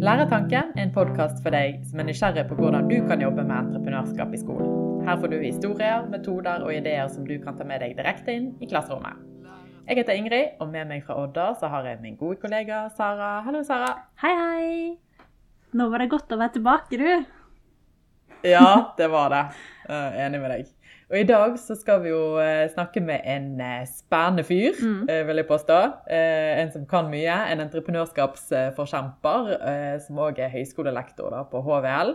Læretanken er en podkast for deg som er nysgjerrig på hvordan du kan jobbe med entreprenørskap i skolen. Her får du historier, metoder og ideer som du kan ta med deg direkte inn i klasserommet. Jeg heter Ingrid, og med meg fra Odda så har jeg min gode kollega Sara. Hallo, Sara. Hei, hei. Nå var det godt å være tilbake, du. Ja, det var det. Uh, enig med deg. Og i dag så skal vi jo uh, snakke med en uh, spennende fyr, mm. vil jeg påstå. en som kan mye. En entreprenørskapsforkjemper, som òg er høyskolelektor da, på HVL.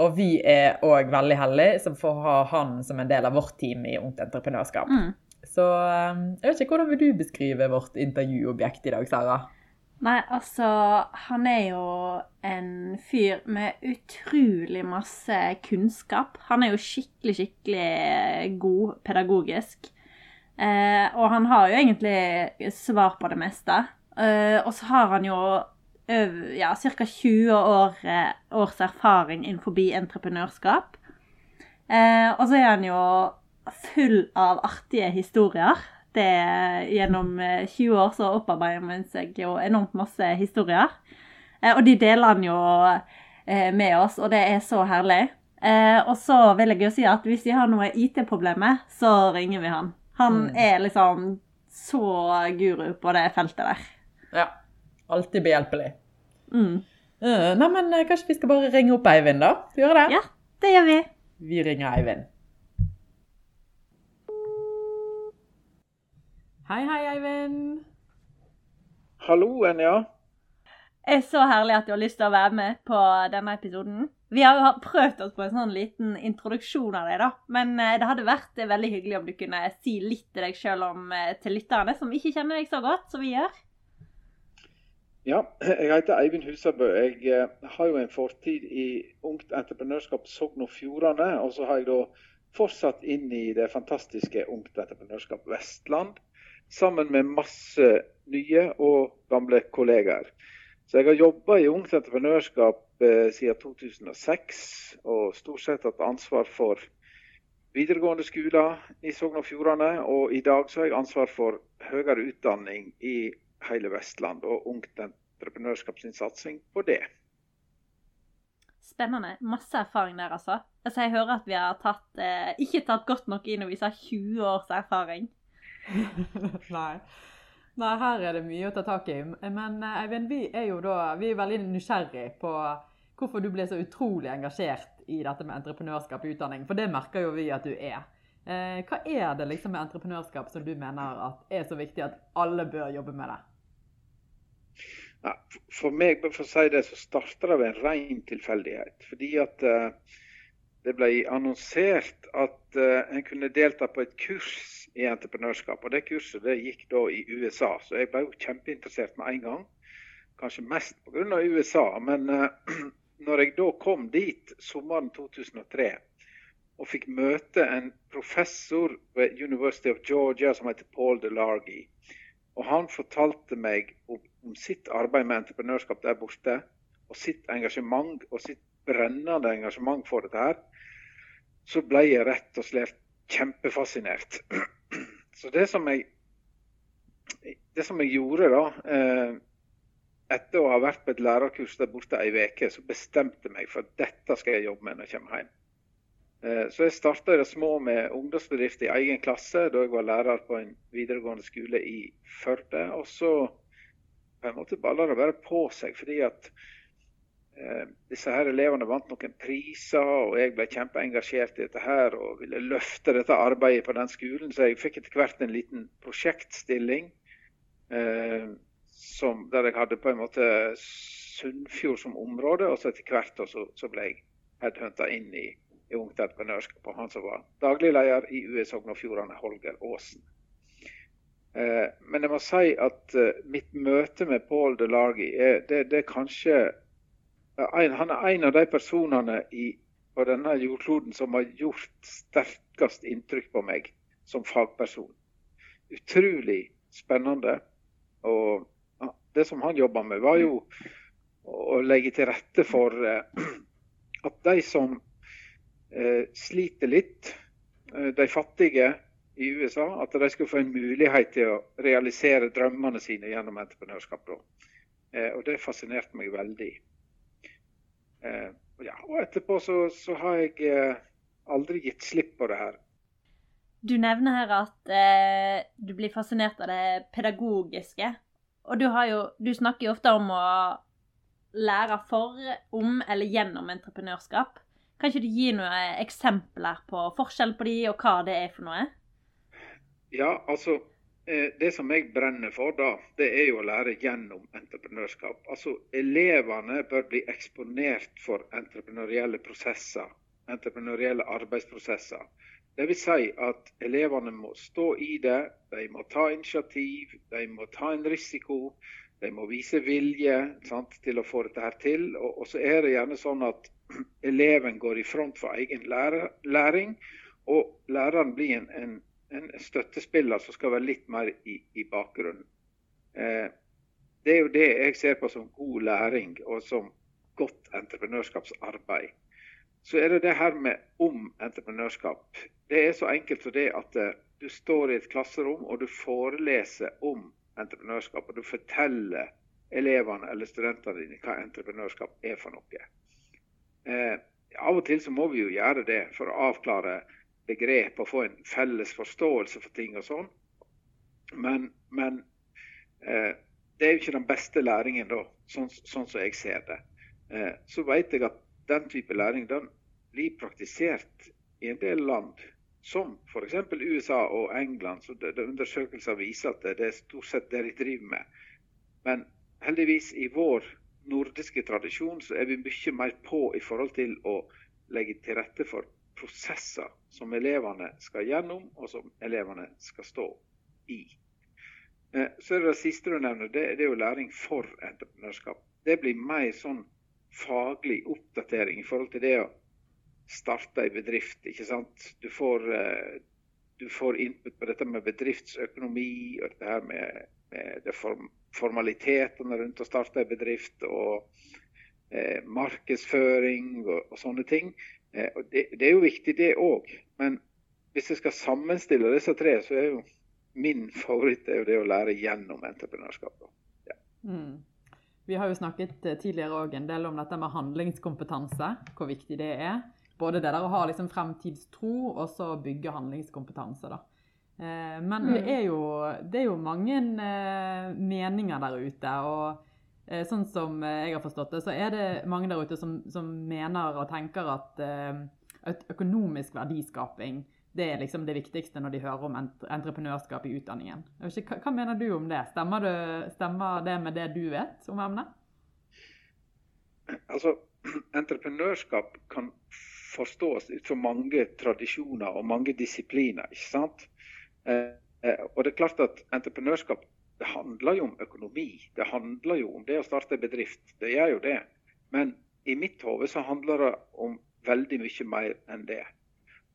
Og vi er òg veldig heldige som får ha han som en del av vårt team i Ungt entreprenørskap. Mm. Så jeg vet ikke, hvordan vil du beskrive vårt intervjuobjekt i dag, Sara? Nei, altså Han er jo en fyr med utrolig masse kunnskap. Han er jo skikkelig, skikkelig god pedagogisk. Eh, og han har jo egentlig svar på det meste. Eh, og så har han jo ja, ca. 20 år, eh, års erfaring innenfor entreprenørskap. Eh, og så er han jo full av artige historier det gjennom 20 eh, år så opparbeider man seg jo enormt masse historier. Eh, og de deler han jo eh, med oss, og det er så herlig. Og så vil jeg jo si at hvis vi har noe IT-problemer, så ringer vi han. Han mm. er liksom så guru på det feltet der. Ja. Alltid behjelpelig. Mm. Nei, men kanskje vi skal bare ringe opp Eivind, da? Gjøre det? Ja, det gjør vi. Vi ringer Eivind. Hei, hei, Eivind. Halloen, ja. Det er så herlig at du har lyst til å være med på denne episoden. Vi har jo prøvd oss på en sånn liten introduksjon av deg, da. Men eh, det hadde vært eh, veldig hyggelig om du kunne si litt til deg sjøl om eh, til lytterne som ikke kjenner deg så godt som vi gjør. Ja, jeg heter Eivind Husabø. Jeg har jo en fortid i Ungt Entreprenørskap Sogn og Fjordane. Og så har jeg da fortsatt inn i det fantastiske Ungt Entreprenørskap Vestland sammen med masse nye og gamle kollegaer. Så jeg har jobba i Ungt Entreprenørskap eh, siden 2006, og stort sett hatt ansvar for videregående skoler i Sogn og Fjordane. Og i dag så har jeg ansvar for høyere utdanning i hele Vestland, og Ungt Entreprenørskap sin satsing på det. Spennende. Masse erfaring der, altså. altså jeg hører at vi har tatt, eh, ikke tatt godt nok inn når vi har 20 års erfaring. Nei. Nei, her er det mye å ta tak i. Men eh, Eivind, vi er jo da vi er veldig nysgjerrig på hvorfor du ble så utrolig engasjert i dette med entreprenørskap i utdanning. For det merker jo vi at du er. Eh, hva er det liksom med entreprenørskap som du mener er så viktig at alle bør jobbe med det? For meg, for å si det, så starta det ved en ren tilfeldighet. Fordi at uh, det ble annonsert at uh, en kunne delta på et kurs i entreprenørskap. Og Det kurset det gikk da i USA, så jeg ble jo kjempeinteressert med en gang. Kanskje mest pga. USA. Men uh, når jeg da kom dit sommeren 2003 og fikk møte en professor ved University of Georgia som heter Paul DeLargy, og han fortalte meg om, om sitt arbeid med entreprenørskap der borte, og sitt engasjement og sitt brennende engasjement for dette her, så ble jeg rett og slett kjempefascinert. Så det som jeg, det som jeg gjorde da, eh, etter å ha vært på et lærerkurs der borte ei uke, så bestemte jeg meg for at dette skal jeg jobbe med når jeg kommer hjem. Eh, så jeg starta i det små med ungdomsbedrift i egen klasse da jeg var lærer på en videregående skole i Førde. Og så på en måte balla det bare på seg, fordi at disse her elevene vant noen priser, og jeg ble kjempeengasjert i dette her og ville løfte dette arbeidet på den skolen. Så jeg fikk etter hvert en liten prosjektstilling eh, som, der jeg hadde på en måte Sunnfjord som område. Og så etter hvert så, så ble jeg headhunta inn i, i Ungt Entreprenørskap. Og han som var daglig leder i UE Sogn og Fjordane, Holger Aasen. Eh, men jeg må si at eh, mitt møte med Paul Delagi er, det, det er kanskje han er en av de personene i, på denne jordkloden som har gjort sterkest inntrykk på meg som fagperson. Utrolig spennende. Og det som han jobba med, var jo å legge til rette for eh, at de som eh, sliter litt, eh, de fattige i USA, at de skulle få en mulighet til å realisere drømmene sine gjennom entreprenørskap. Og det fascinerte meg veldig. Eh, ja, og etterpå så, så har jeg eh, aldri gitt slipp på det her. Du nevner her at eh, du blir fascinert av det pedagogiske. Og du, jo, du snakker jo ofte om å lære for, om eller gjennom entreprenørskap. Kan ikke du gi noen eksempler på forskjell på de, og hva det er for noe? Ja, altså det som jeg brenner for, da, det er jo å lære gjennom entreprenørskap. Altså, Elevene bør bli eksponert for entreprenørielle prosesser, entreprenørielle arbeidsprosesser. Dvs. Si at elevene må stå i det, de må ta initiativ, de må ta en risiko. De må vise vilje sant, til å få dette her til. Og, og, så er det gjerne sånn at eleven går i front for egen læring, og læreren blir en, en en støttespiller som skal være litt mer i, i bakgrunnen. Eh, det er jo det jeg ser på som god læring og som godt entreprenørskapsarbeid. Så er det det her med om entreprenørskap. Det er så enkelt som det at eh, du står i et klasserom og du foreleser om entreprenørskap. Og du forteller elevene eller studentene dine hva entreprenørskap er for noe. Eh, av og til så må vi jo gjøre det for å avklare begrep og få en felles forståelse for ting og sånn. Men, men eh, det er jo ikke den beste læringen, da, sånn, sånn som jeg ser det. Eh, så vet jeg at den type læring den blir praktisert i en del land, som f.eks. USA og England. så det, det Undersøkelser viser at det, det er stort sett det de driver med. Men heldigvis i vår nordiske tradisjon så er vi mye mer på i forhold til å legge til rette for prosesser som elevene skal gjennom, og som elevene skal stå i. Eh, så er det siste du nevner, det er jo læring for entreprenørskap. Det blir mer sånn faglig oppdatering i forhold til det å starte en bedrift. ikke sant? Du får, eh, du får input på dette med bedriftsøkonomi og dette her med, med det form, formalitetene rundt å starte en bedrift. og eh, markedsføring og, og, sånne ting. Eh, det, det, er jo viktig, det òg. Men hvis jeg skal sammenstille disse tre, så er jo min favoritt er jo det å lære gjennom entreprenørskap. Ja. Mm. Vi har jo snakket eh, tidligere også en del om dette med handlingskompetanse, hvor viktig det er. Både det der å ha liksom fremtidstro og så bygge handlingskompetanse. da. Eh, men det, mm. er jo, det er jo mange meninger der ute. og sånn som eh, jeg har forstått det, så er det mange der ute som, som mener og tenker at, eh, at økonomisk verdiskaping det er liksom det viktigste når de hører om entreprenørskap i utdanningen. Ikke, hva, mener du om det? Stemmer det, stemmer det med det du vet om emnet? Altså, entreprenørskap kan forstås ut fra mange tradisjoner og mange disipliner. ikke sant? Eh, og det er klart at Entreprenørskap det handler jo om økonomi. Det handler jo om det å starte bedrift. Det gjør jo det. Men i mitt hode så handler det om veldig mye mer enn det.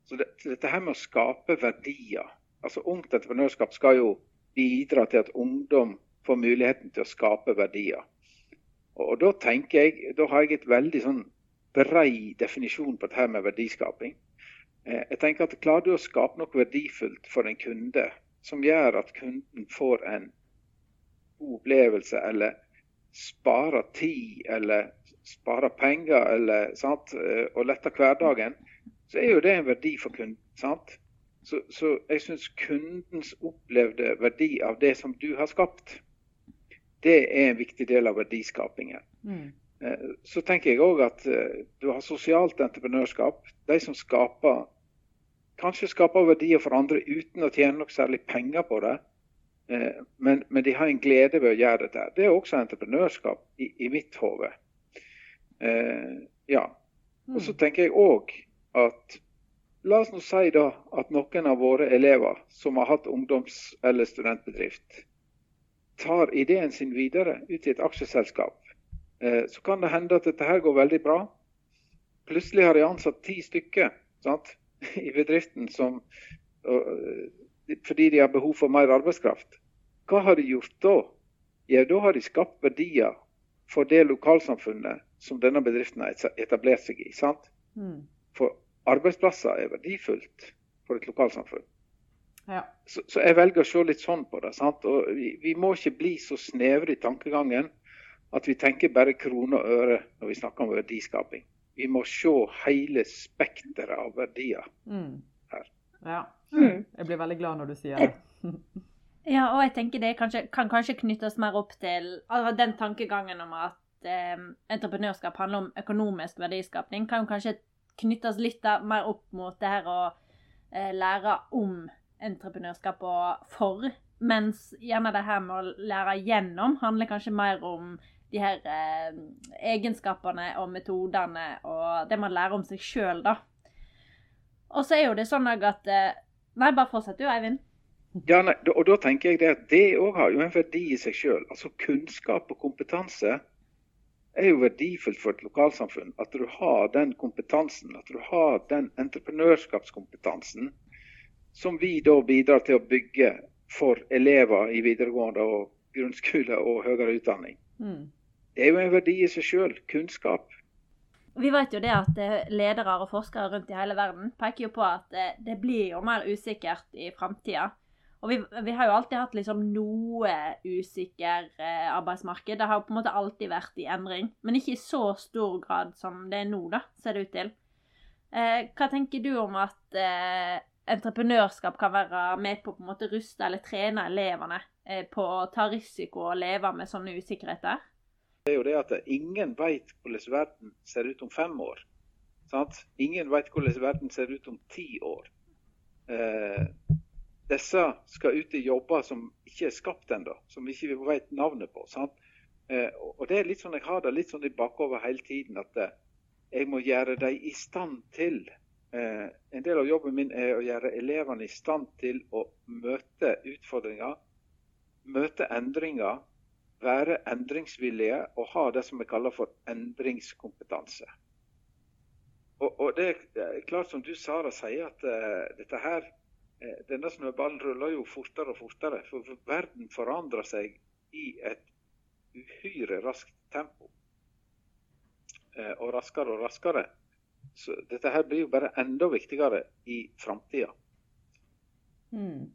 Så det, dette her med å skape verdier altså Ungt entreprenørskap skal jo bidra til at ungdom får muligheten til å skape verdier. Og, og Da tenker jeg, da har jeg et veldig sånn brei definisjon på dette med verdiskaping. Eh, jeg tenker at Klarer du å skape noe verdifullt for en kunde, som gjør at kunden får en god opplevelse, eller spare tid, eller spare penger, eller, sant? Eh, og lette hverdagen, så er jo det en verdi for kunden. sant? Så, så jeg syns kundens opplevde verdi av det som du har skapt, det er en viktig del av verdiskapingen. Mm. Eh, så tenker jeg òg at eh, du har sosialt entreprenørskap. De som skaper kanskje skaper verdier for andre uten å tjene noe særlig penger på det. Eh, men, men, de har en glede ved å gjøre dette. Det er også entreprenørskap i, i mitt hode. Eh, ja. Og så mm. tenker jeg òg at La oss nå si da at noen av våre elever som har hatt ungdoms- eller studentbedrift, tar ideen sin videre ut i et aksjeselskap. Eh, så kan det hende at dette her går veldig bra. Plutselig har de ansatt ti stykker sant, i bedriften som, fordi de har behov for mer arbeidskraft. Hva har de gjort da? Ja, Da har de skapt verdier for det lokalsamfunnet som denne bedriften har etablert seg i. sant? Mm. For arbeidsplasser er verdifullt for et lokalsamfunn. Ja. Så, så, jeg velger å se litt sånn på det. sant? Og vi, vi må ikke bli så snevre i tankegangen at vi tenker bare kroner og øre når vi snakker om verdiskaping. Vi må se hele spekteret av verdier Mm. her. Ja. Mm. Jeg blir veldig glad når du sier det. Ja, og jeg tenker det kanskje, kan kanskje knyttes mer opp til altså den tankegangen om at eh, entreprenørskap handler om økonomisk verdiskapning, kan jo kanskje knyttes litt mer opp mot det her å eh, lære om entreprenørskap og for, mens gjerne det her med å lære gjennom handler kanskje mer om de her eh, egenskapene og metodene og det man lærer om seg sjøl, da. Og så er jo det sånn at eh, Nei, bare fortsett du, Eivind. Ja, nei, og da tenker jeg det at det òg har jo en verdi i seg sjøl. Altså kunnskap og kompetanse er jo verdifullt for et lokalsamfunn. At du har den kompetansen, at du har den entreprenørskapskompetansen som vi da bidrar til å bygge for elever i videregående og grunnskole og høyere utdanning. Mm. Det er jo en verdi i seg sjøl. Kunnskap. Vi vet jo det at eh, ledere og forskere rundt i hele verden peker jo på at eh, det blir jo mer usikkert i framtida. Og vi, vi har jo alltid hatt liksom noe usikker eh, arbeidsmarked. Det har jo på en måte alltid vært i endring, men ikke i så stor grad som det er nå, da, ser det ut til. Eh, hva tenker du om at eh, entreprenørskap kan være med på å ruste eller trene elevene eh, på å ta risiko og leve med sånne usikkerheter? Det er jo det at ingen vet hvordan verden ser ut om fem år. Sant? Ingen vet hvordan verden ser ut om ti år. Disse skal ut i jobber som ikke er skapt ennå, som vi ikke vet navnet på. Sant? Eh, og det er litt sånn jeg har det litt sånn i bakover hele tiden, at eh, jeg må gjøre dem i stand til eh, En del av jobben min er å gjøre elevene i stand til å møte utfordringer, møte endringer, være endringsvillige og ha det som vi kaller for endringskompetanse. Og, og det er klart som du Sara sier, at dette her, denne snøballen ruller jo fortere og fortere. For, verden forandrer seg i et uhyre raskt tempo. Uh, og raskere og raskere. Så dette her blir jo bare enda viktigere i framtida. Mm.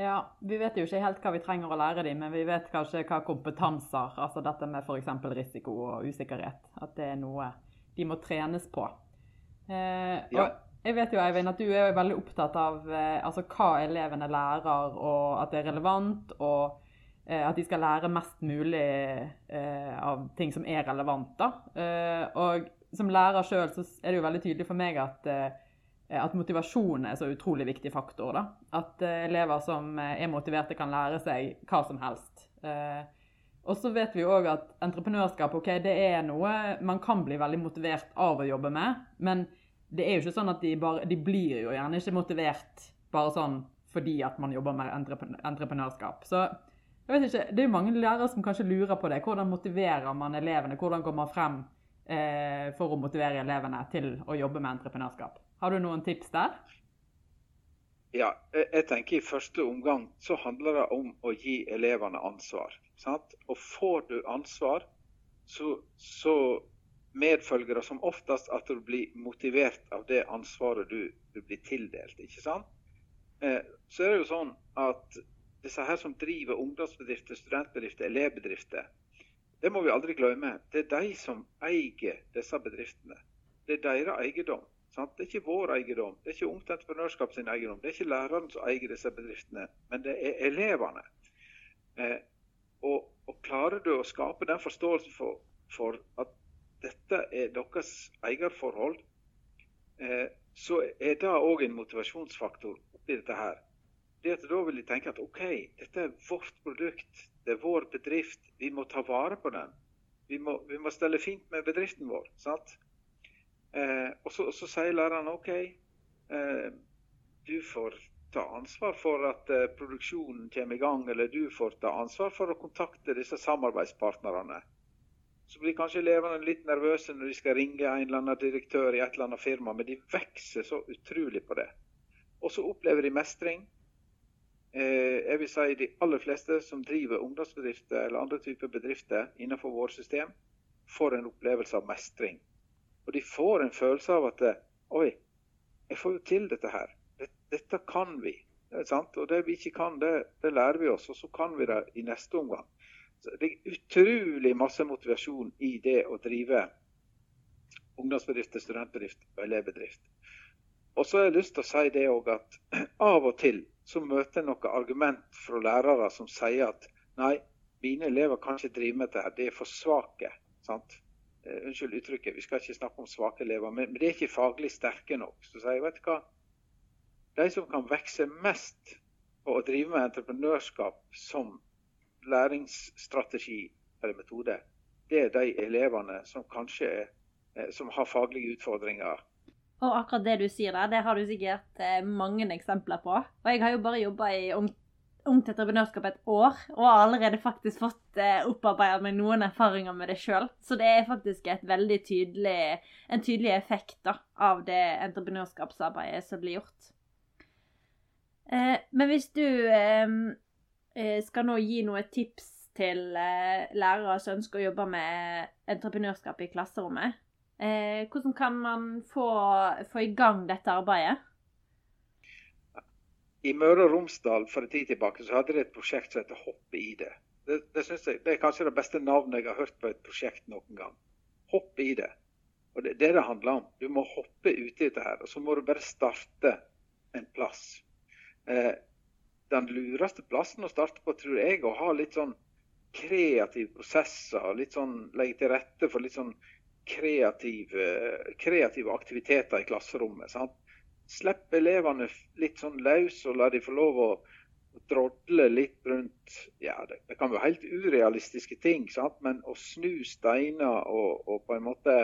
Ja, vi vet jo ikke helt hva vi trenger å lære dem, men vi vet kanskje hva kompetanser, altså dette med f.eks. risiko og usikkerhet, at det er noe de må trenes på. Eh, Ja. Jeg vet jo, Eivind, at du er veldig opptatt av eh, altså hva elevene lærer, og at det er relevant, og eh, at de skal lære mest mulig eh, av ting som er relevant. da. Eh, og som lærer sjøl er det jo veldig tydelig for meg at eh, at motivasjon er så utrolig viktig faktor. da. At eh, elever som er motiverte, kan lære seg hva som helst. Og så vet vi òg at entreprenørskap ok, det er noe man kan bli veldig motivert av å jobbe med. Men det er jo ikke sånn at de, bare, de blir jo gjerne ikke motivert bare sånn fordi at man jobber med entreprenørskap. Så jeg vet ikke, det er jo mange lærere som kanskje lurer på det. Hvordan motiverer man elevene? Hvordan går man frem eh, for å motivere elevene til å jobbe med entreprenørskap? Har du noen tips der? Ja, jeg tenker I første omgang så handler det om å gi elevene ansvar. Sant? Og får du ansvar, så, så medfølger det som oftest at du blir motivert av det ansvaret du, du blir tildelt. ikke sant? Eh, så er det jo sånn at disse her som driver ungdomsbedrifter, studentbedrifter, elevbedrifter, det må vi aldri glemme. Det er de som eier disse bedriftene. Det er deres eiendom. Sant? Det er ikke vår eiendom. Det er ikke Ungt Entreprenørskap sin eiendom. Det er ikke lærerne som eier disse bedriftene, men det er elevene. Eh, og, og, klarer du å skape den forståelsen for, for at dette er deres eierforhold, eh, så er det òg en motivasjonsfaktor oppi dette her. Det at Da vil de tenke at OK, dette er vårt produkt, det er vår bedrift, vi må ta vare på den. Vi må, vi må stelle fint med bedriften vår. sant? Eh, og, så, og, så, sier læreren OK, eh, du får ta ansvar for at eh, produksjonen kommer i gang, eller du får ta ansvar for å kontakte disse samarbeidspartnerne. Så blir kanskje elevene litt nervøse når de skal ringe en eller annen direktør i et eller annet firma, men de vokser så utrolig på det. Og så opplever de mestring. jeg vil si De aller fleste som driver ungdomsbedrifter eller andre typer bedrifter innenfor vårt system, får en opplevelse av mestring. Og de får en følelse av at Oi, jeg får jo til dette her. Dette kan vi. Det og det vi ikke kan, det, det, lærer vi oss, og så kan vi det i neste omgang. Det er utrolig masse motivasjon i det å drive ungdomsbedrift studentbedrift og elevbedrift. Og så har jeg lyst til å si det òg at av og til så møter jeg noen argument fra lærere som sier at nei, mine elever kan ikke drive med dette, de er for svake. sant? Uh, unnskyld uttrykket, vi skal ikke snakke om svake elever, men de er ikke faglig sterke nok. Så sier jeg, vet du hva, de som kan vokse mest på å drive med entreprenørskap som læringsstrategi eller metode, det er de elevene som kanskje er, eh, som har faglige utfordringer. Og akkurat det du sier der, det har du sikkert eh, mange eksempler på. Og jeg har jo bare jobba i Ungt Entreprenørskap et år, og har allerede faktisk fått eh, opparbeida meg noen erfaringer med det sjøl. Så det er faktisk tydelig, en tydelig effekt da, av det entreprenørskapsarbeidet som blir gjort. Men hvis du skal nå gi noen tips til eh, lærere som ønsker å jobbe med entreprenørskap i klasserommet, eh, hvordan kan man få, få, i gang dette arbeidet? I Møre og Romsdal for en tid tilbake så hadde de et prosjekt som heter Hopp i det. Det, det, jeg, det, er kanskje det beste navnet jeg har hørt på et prosjekt noen gang. Hopp i det. Og Det er det det handler om. Du må hoppe uti dette her. Og så må du bare starte en plass. Eh, den lureste plassen å starte på, tror jeg, å ha litt sånn kreative prosesser. Litt sånn legge til rette for litt sånn kreative, kreative aktiviteter i klasserommet. sant? Slipp elevene litt sånn løs, og la de få lov å drodle litt rundt ja, det, det kan være helt urealistiske ting, sant? men å snu steiner og, og på en måte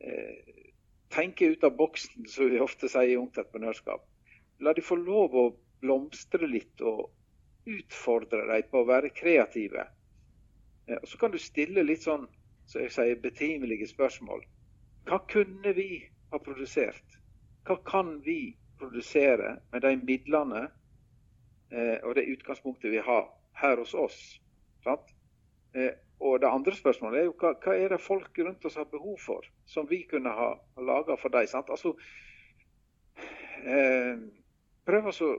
eh, tenke ut av boksen, som vi ofte sier i Ungt entreprenørskap. La de få lov å blomstre litt og utfordre dem på å være kreative. Og Så kan du stille litt sånn så jeg sier, betimelige spørsmål. Hva kunne vi ha produsert? Hva kan vi produsere med de midlene eh, og det utgangspunktet vi har her hos oss? Sant? og det andre spørsmålet er jo hva, hva, er det folk rundt oss har behov for, som vi kunne ha laga for dem? Altså, eh, prøv å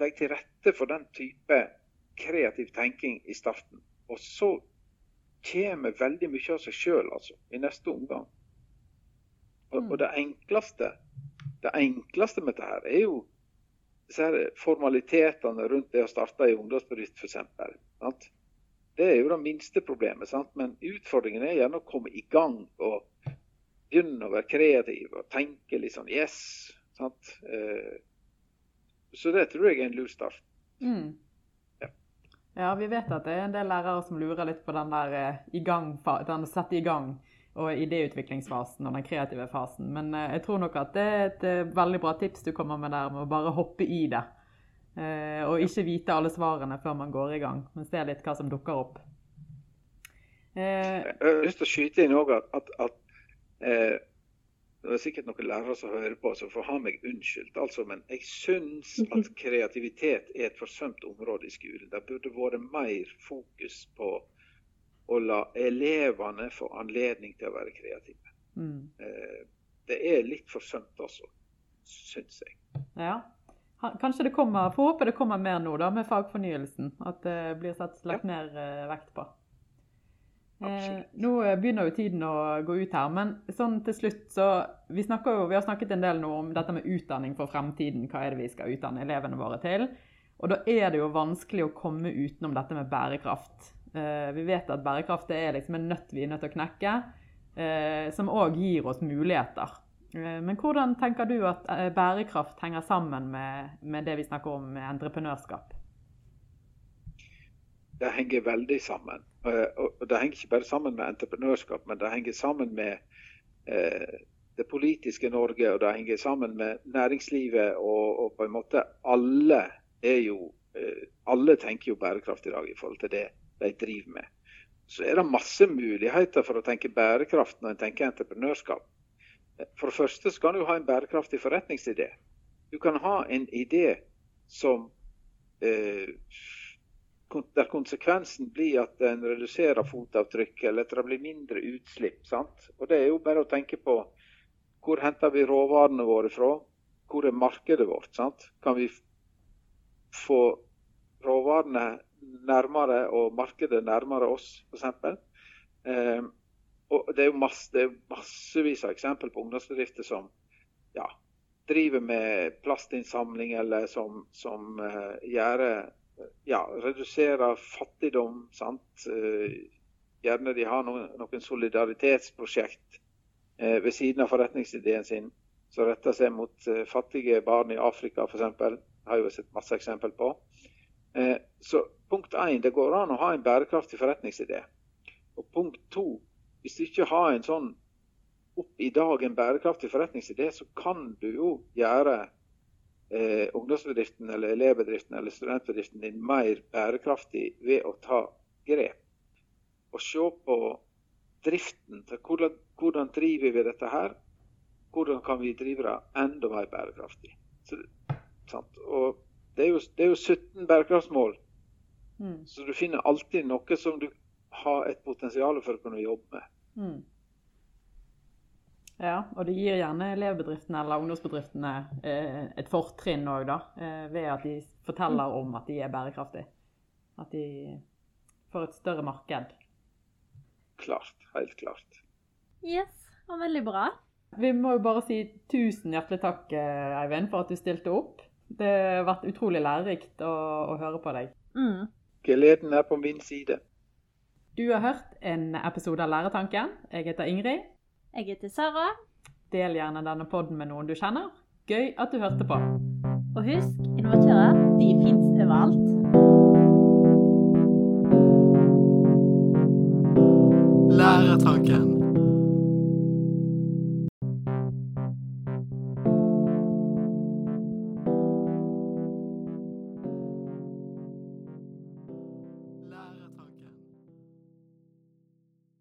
legge til rette for den type kreativ tenking i starten. Og så kommer veldig mye av seg sjøl altså, i neste omgang. Og, og, det enkleste det enkleste med dette her er jo formalitetene rundt det å starte en ungdomsbedrift, f.eks. Det er jo det minste problemet. Sant? Men utfordringen er gjerne å komme i gang og begynne å være kreativ og tenke litt sånn Yes. Sant? Eh, så det tror jeg er en lur start. Mm. Ja. ja. vi vet at det er en del lærere som lurer litt på den der eh, i gang, den sette i gang og idéutviklingsfasen og den kreative fasen. Men eh, jeg tror nok at det er et eh, veldig bra tips du kommer med der, med å bare hoppe i det. og ikke vite alle svarene før man går i gang, men se litt hva som dukker opp. jeg har lyst til å skyte inn òg at, at, at det er sikkert noen lærere som hører på, som får ha meg unnskyldt. Altså, men jeg syns at kreativitet er et forsømt område i skolen. Det burde vært mer fokus på å la elevene få anledning til å være kreative. Mm. Eh, det er litt forsømt også, syns jeg. Ja. Kanskje det kommer, Får håpe det kommer mer nå da, med fagfornyelsen. At det blir satt lagt mer eh, vekt på. Eh, nå begynner jo tiden å gå ut her, men sånn til slutt så vi, jo, vi, har snakket en del nå om dette med utdanning for fremtiden. Hva er det vi skal utdanne elevene våre til? Og da er det jo vanskelig å komme utenom dette med bærekraft. Eh, vi vet at bærekraft er liksom en nøtt vi er nødt til å knekke, eh, som òg gir oss muligheter. Eh, men hvordan tenker du at eh, bærekraft henger sammen med, med det vi snakker om med entreprenørskap? Det henger veldig sammen. Eh, og det henger ikke bare sammen med entreprenørskap, men det henger sammen med eh, det politiske Norge, og det henger sammen med næringslivet. Og, og på en måte alle er jo eh, Alle tenker jo bærekraft i dag i forhold til det de driver med. Så er det masse muligheter for å tenke bærekraft når en tenker entreprenørskap. For det første skal du ha en bærekraftig forretningsidé. Du kan ha en idé som eh, der konsekvensen blir at en reduserer fotavtrykk, eller at det blir mindre utslipp. Sant? Og Det er jo bare å tenke på hvor henter vi råvarene våre fra? Hvor er markedet vårt? Sant? Kan vi få råvarene nærmere og markedet nærmere oss, f.eks. Eh, og det er jo masse, det er massevis av eksempler på ungdomsbedrifter som ja, driver med plastinnsamling, eller som, som uh, gjør, ja, redusere fattigdom. sant? Uh, gjerne de har noen, noen solidaritetsprosjekt eh, ved siden av forretningsideen sin som retter seg mot fattige barn i Afrika f.eks. Har jo sett masse eksempel på. så punkt én, det går an å ha en bærekraftig forretningsidé. Og punkt to, hvis du ikke har en sånn opp i dag en bærekraftig forretningsidé, så kan du jo gjøre eh, ungdomsbedriften eller elevbedriften eller studentbedriften din mer bærekraftig ved å ta grep. Og se på driften. Hvordan, hvordan driver vi dette her? Hvordan kan vi drive det enda mer bærekraftig? Så, og det er, jo, det er, jo, 17 bærekraftsmål. Mm. Så du finner alltid noe som du har et potensial for å kunne jobbe med. Mm. Ja, og det gir gjerne elevbedriftene eller ungdomsbedriftene eh, et fortrinn òg, da. Eh, ved at de forteller om at de er bærekraftige. At de får et større marked. Klart. Helt klart. Yes, og veldig bra. Vi må jo bare si tusen hjertelig takk, eh, Eivind, for at du stilte opp. Det har vært utrolig lærerikt å, å høre på deg. Mm. Gleden er på min side. Du har hørt en episode av Læretanken. Jeg heter Ingrid. Jeg heter Sara. Del gjerne denne podden med noen du kjenner. Gøy at du hørte på. Og husk, innovatører, de fins overalt. Læretanken.